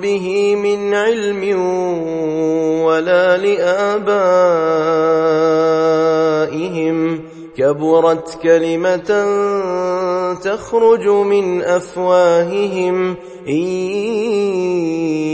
به من علم ولا لآبائهم. كبرت كلمة تخرج من أفواههم. إن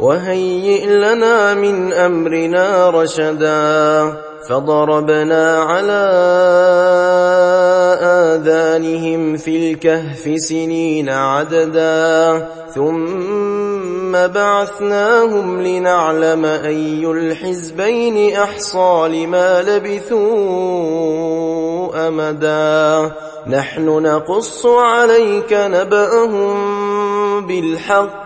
وهيئ لنا من أمرنا رشدا فضربنا على آذانهم في الكهف سنين عددا ثم بعثناهم لنعلم أي الحزبين أحصى لما لبثوا أمدا. نحن نقص عليك نبأهم بالحق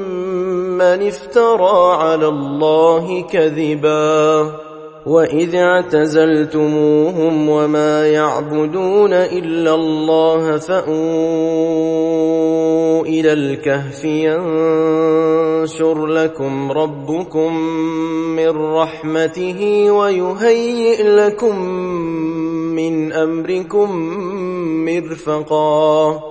افترى على الله كذباً وإذ اعتزلتموهم وما يعبدون إلا الله فأووا إلى الكهف ينشر لكم ربكم من رحمته ويهيئ لكم من أمركم مرفقاً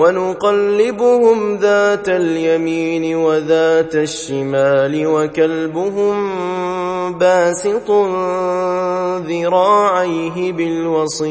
ونقلبهم ذات اليمين وذات الشمال وكلبهم باسط ذراعيه بالوصيد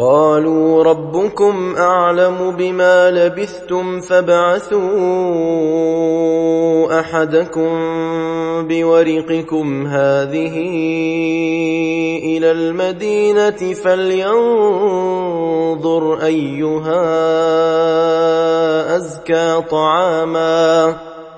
قالوا ربكم أعلم بما لبثتم فابعثوا أحدكم بورقكم هذه إلى المدينة فلينظر أيها أزكى طعاماً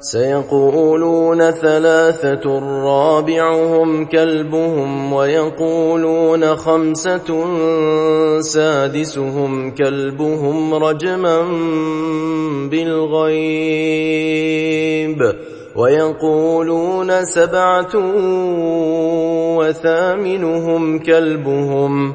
سيقولون ثلاثة رابعهم كلبهم ويقولون خمسة سادسهم كلبهم رجما بالغيب ويقولون سبعة وثامنهم كلبهم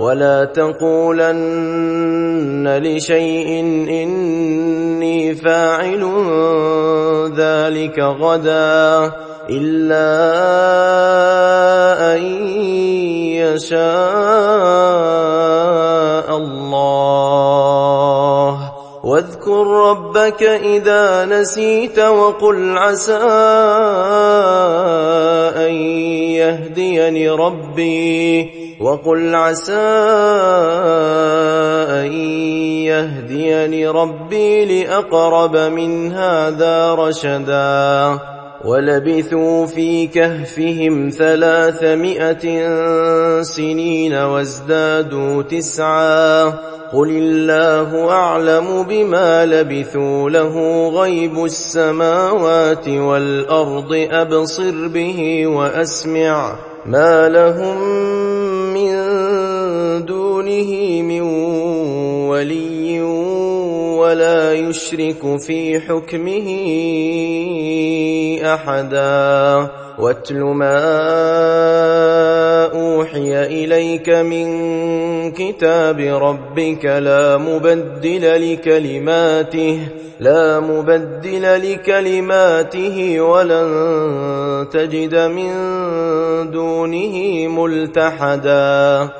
ولا تقولن لشيء إني فاعل ذلك غدا إلا أن يشاء الله واذكر ربك إذا نسيت وقل عسى أن يهديني ربي وقل عسى أن يهديني ربي لأقرب من هذا رشدا. ولبثوا في كهفهم ثلاثمائة سنين وازدادوا تسعا. قل الله أعلم بما لبثوا له غيب السماوات والأرض أبصر به وأسمع. ما لهم دونه من ولي ولا يشرك في حكمه أحدا. واتل ما أوحي إليك من كتاب ربك لا مبدل لكلماته لا مبدل لكلماته ولن تجد من دونه ملتحدا.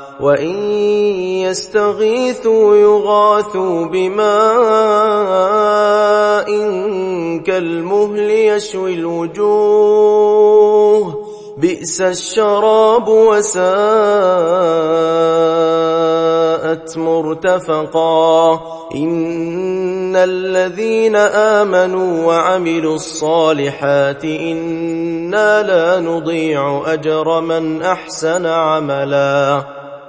وإن يستغيثوا يغاثوا بماء كالمهل يشوي الوجوه بئس الشراب وساءت مرتفقا. إن الذين آمنوا وعملوا الصالحات إنا لا نضيع أجر من أحسن عملا.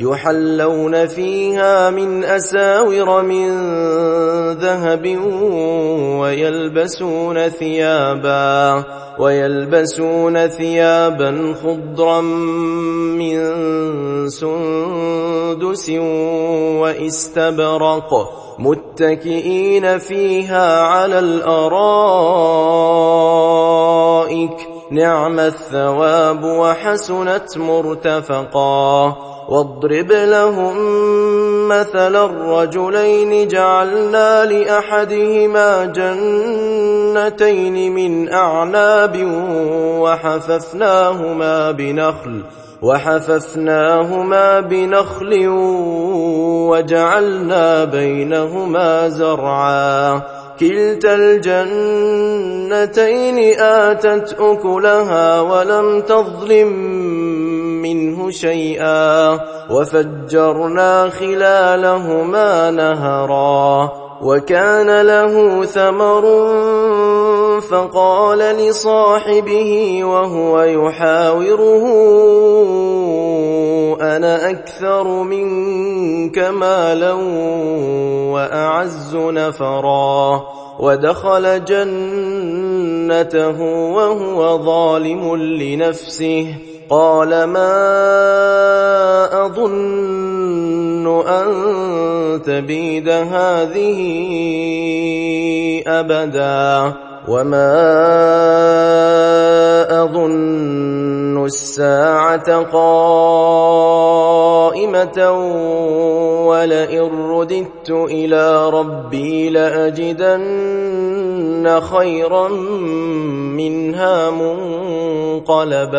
يحلون فيها من أساور من ذهب ويلبسون ثيابا ويلبسون ثيابا خضرا من سندس واستبرق متكئين فيها على الأرائك. نعم الثواب وحسنت مرتفقا. واضرب لهم مثل الرجلين جعلنا لأحدهما جنتين من أعناب وحففناهما بنخل وحففناهما بنخل وجعلنا بينهما زرعا. كلتا الجنتين آتت أكلها ولم تظلم منه شيئا وفجرنا خلالهما نهرا وكان له ثمر فقال لصاحبه وهو يحاوره أنا أكثر منك مالا وأعز نفرا. ودخل جنته وهو ظالم لنفسه. قال ما أظن أن تبيد هذه أبدا وما أظن الساعة قائمة ولئن رددت إلى ربي لأجدن خيرا منها منقلبا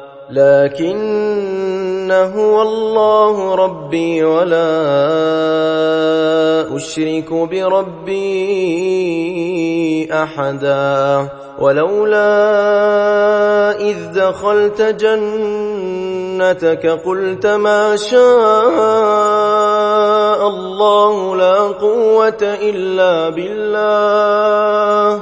لكن هو الله ربي ولا أشرك بربي أحدا. ولولا إذ دخلت جنتك قلت ما شاء الله لا قوة إلا بالله.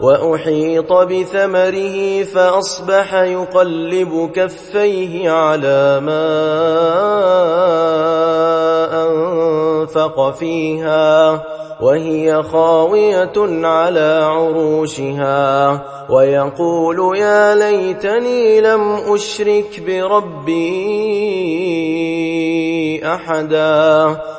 وأحيط بثمره فأصبح يقلب كفيه على ما أنفق فيها وهي خاوية على عروشها ويقول يا ليتني لم أشرك بربي أحدا.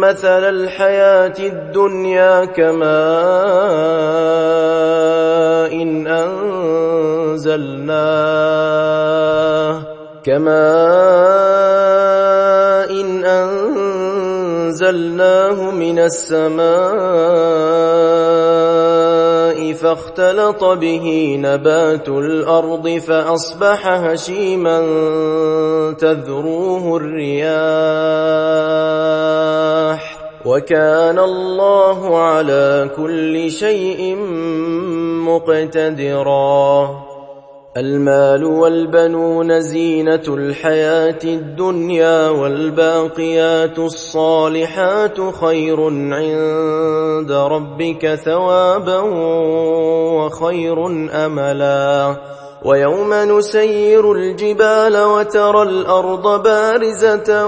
مثل الحياة الدنيا كماء إن أنزلناه كماء إن أنزلناه من السماء فاختلط به نبات الأرض فأصبح هشيما تذروه الرياح وكان الله على كل شيء مقتدرا المال والبنون زينة الحياة الدنيا والباقيات الصالحات خير عند ربك ثوابا وخير أملا. ويوم نسير الجبال وترى الأرض بارزة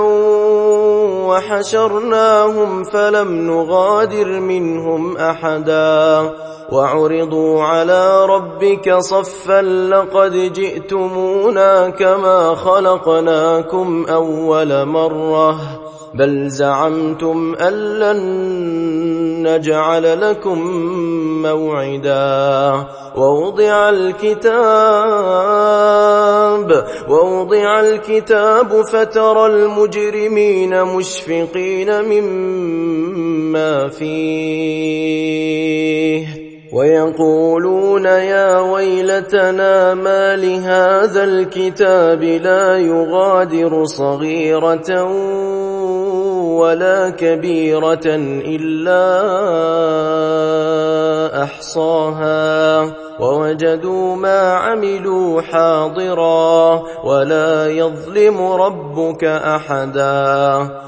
وحشرناهم فلم نغادر منهم أحدا. وعرضوا على ربك صفا لقد جئتمونا كما خلقناكم أول مرة. بل زعمتم أن لن نجعل لكم موعدا. ووضع الكتاب ووضع الكتاب فترى المجرمين مشفقين مما فيه. ويقولون يا ويلتنا ما لهذا الكتاب لا يغادر صغيرة ولا كبيرة إلا أحصاها. ووجدوا ما عملوا حاضرا ولا يظلم ربك أحدا.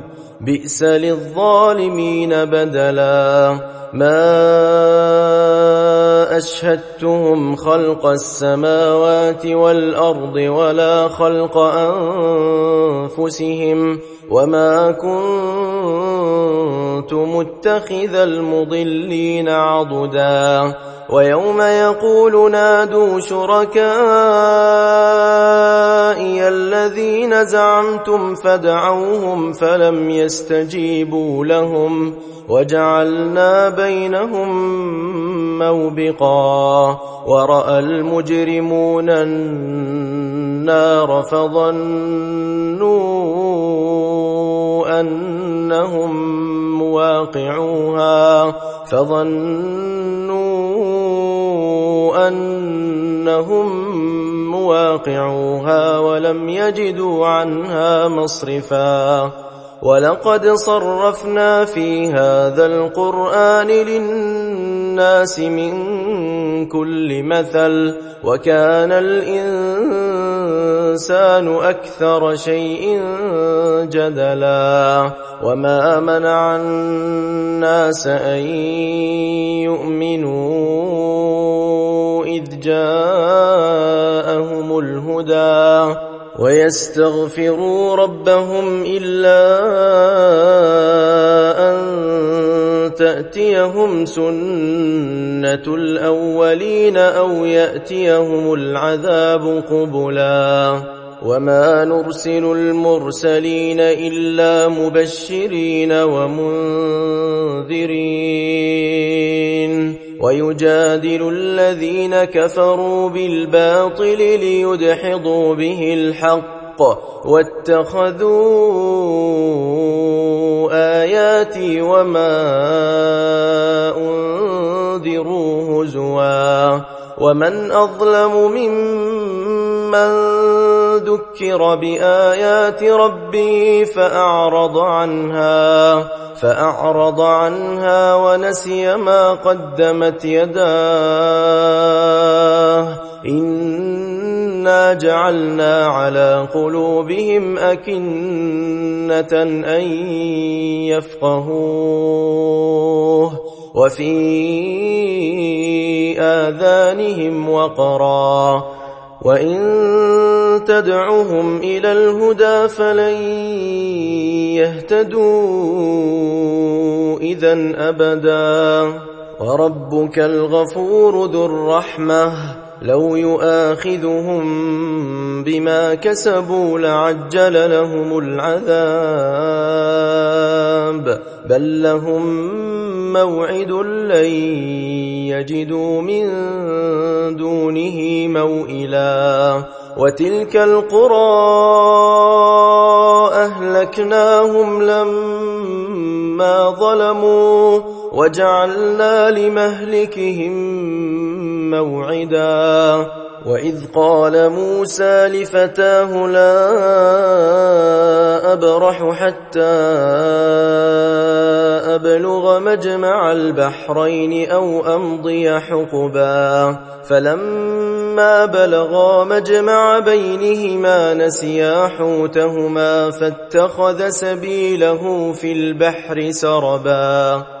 بئس للظالمين بدلا. ما أشهدتهم خلق السماوات والأرض ولا خلق أنفسهم وما كنت متخذ المضلين عضدا. ويوم يقول نادوا شركائي الذين زعمتم فدعوهم فلم يستجيبوا لهم وجعلنا بينهم موبقا ورأى المجرمون النار فظنوا أنهم مواقعوها فظنوا انهم مواقعوها ولم يجدوا عنها مصرفا ولقد صرفنا في هذا القرآن للناس من كل مثل وكان الإنسان أكثر شيء جدلا وما منع الناس أن يؤمنوا إذ جاءهم الهدى ويستغفروا ربهم إلا أن تأتيهم سنة الأولين أو يأتيهم العذاب قبلا. وما نرسل المرسلين إلا مبشرين ومنذرين. ويجادل الذين كفروا بالباطل ليدحضوا به الحق واتخذوا آياتي وما وانذروا هزوا ومن أظلم ممن ذكر بآيات ربه فأعرض عنها فأعرض عنها ونسي ما قدمت يداه. إنا جعلنا على قلوبهم أكنة أن يفقهوه وفي آذانهم وقرا. وإن تدعهم إلى الهدى فلن يهتدوا إذا أبدا وربك الغفور ذو الرحمة لو يؤاخذهم بما كسبوا لعجل لهم العذاب. بل لهم موعد لن يجدوا من دونه موئلا. وتلك القرى أهلكناهم لما ظلموا وجعلنا لمهلكهم موعدا. وإذ قال موسى لفتاه لا أبرح حتى أبلغ مجمع البحرين أو أمضي حقبا فلما بلغا مجمع بينهما نسيا حوتهما فاتخذ سبيله في البحر سربا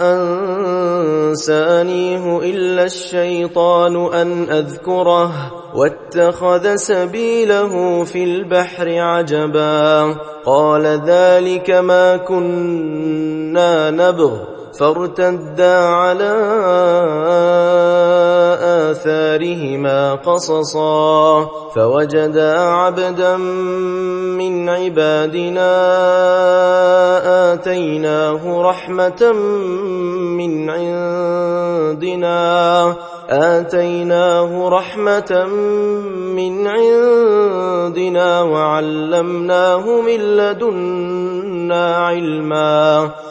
أنسانيه إلا الشيطان أن أذكره واتخذ سبيله في البحر عجبا. قال ذلك ما كنا نبغ. فارتدا على آثارهما قصصا فوجدا عبدا من عبادنا آتيناه رحمة من عندنا آتيناه رحمة من عندنا وعلمناه من لدنا علما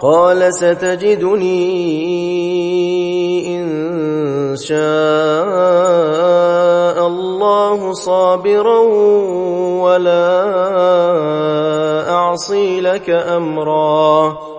قال ستجدني إن شاء الله صابرا ولا أعصي لك أمرا.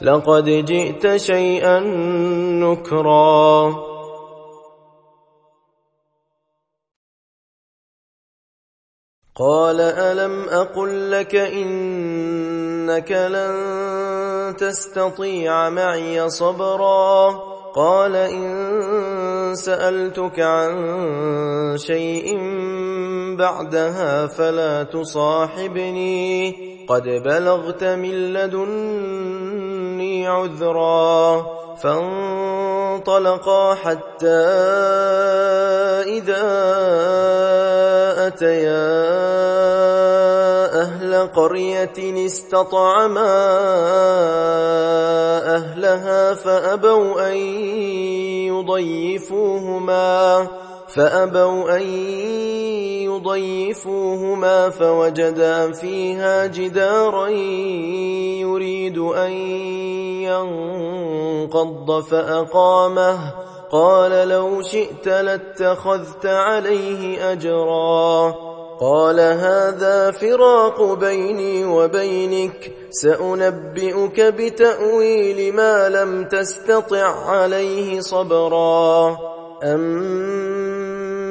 لقد جئت شيئا نكرا. قال ألم أقل لك إنك لن تستطيع معي صبرا؟ قال إن سألتك عن شيء بعدها فلا تصاحبني. قد بلغت من لدني عذرا فانطلقا حتى إذا أتيا أهل قرية استطعما أهلها فأبوا أن يضيفوهما فأبوا أن يضيفوهما فوجدا فيها جدارا يريد أن ينقض فأقامه. قال لو شئت لاتخذت عليه أجرا. قال هذا فراق بيني وبينك. سأنبئك بتأويل ما لم تستطع عليه صبرا.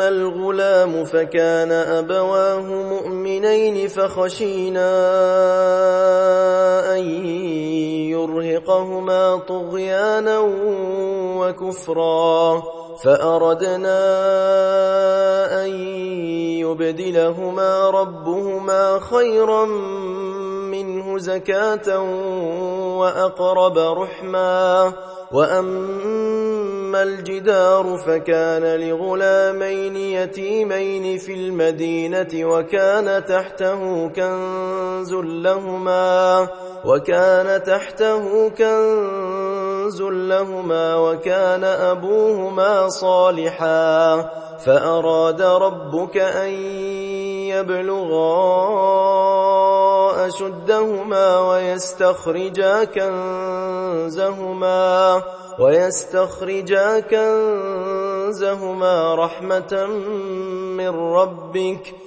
الغلام فكان أبواه مؤمنين فخشينا أن يرهقهما طغيانا وكفرا فأردنا أن يبدلهما ربهما خيرا منه زكاة وأقرب رحما. وأما الجدار فكان لغلامين يتيمين في المدينة وكان تحته كنز لهما وكان تحته كنز لهما وكان أبوهما صالحا. فأراد ربك أن يبلغا أشدهما ويستخرجا كنزهما ويستخرجا كنزهما رحمة من ربك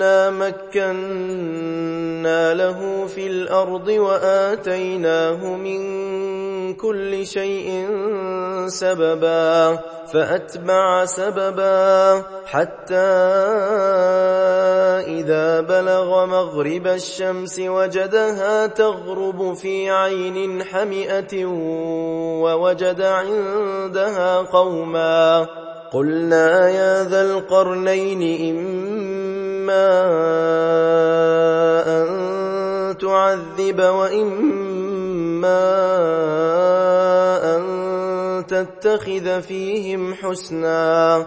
إنا مكنا له في الأرض وآتيناه من كل شيء سببا فأتبع سببا حتى إذا بلغ مغرب الشمس وجدها تغرب في عين حمئة ووجد عندها قوما قلنا يا ذا القرنين إما أن تعذب وإما أن تتخذ فيهم حسنا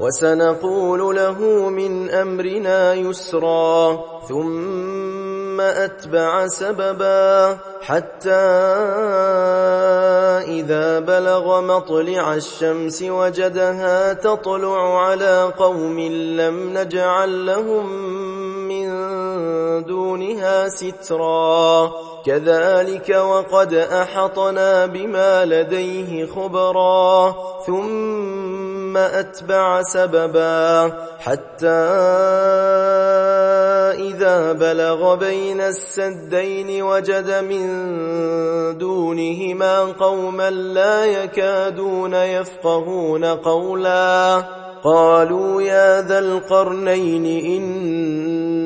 وسنقول له من أمرنا يسرا ثم أتبع سببا حتى إذا بلغ مطلع الشمس وجدها تطلع على قوم لم نجعل لهم من دونها سترا. كذلك وقد أحطنا بما لديه خبرا ثم أتبع سببا حتى إذا بلغ بين السدين وجد من دونهما قوما لا يكادون يفقهون قولا قالوا يا ذا القرنين إن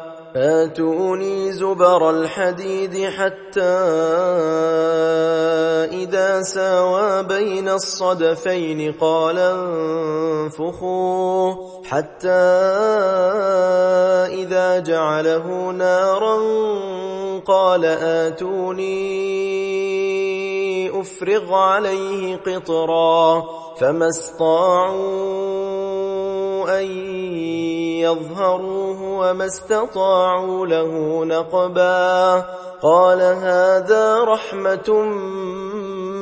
آتوني زبر الحديد حتى إذا ساوى بين الصدفين قال انفخوا حتى إذا جعله نارا قال آتوني أفرغ عليه قطرا فما استطاعوا أن يظهروه وما استطاعوا له نقبا قال هذا رحمة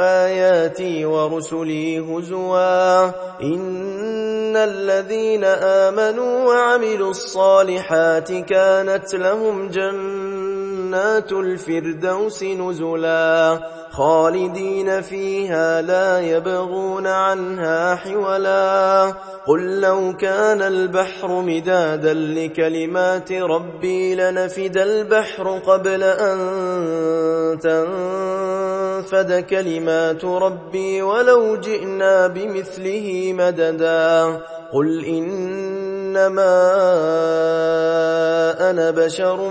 آياتي ورسلي هزوا. إن الذين آمنوا وعملوا الصالحات كانت لهم جنات الفردوس نزلا خالدين فيها لا يبغون عنها حولا قل لو كان البحر مدادا لكلمات ربي لنفد البحر قبل أن تنفد كلمات ربي ولو جئنا بمثله مددا قل إنما أنا بشر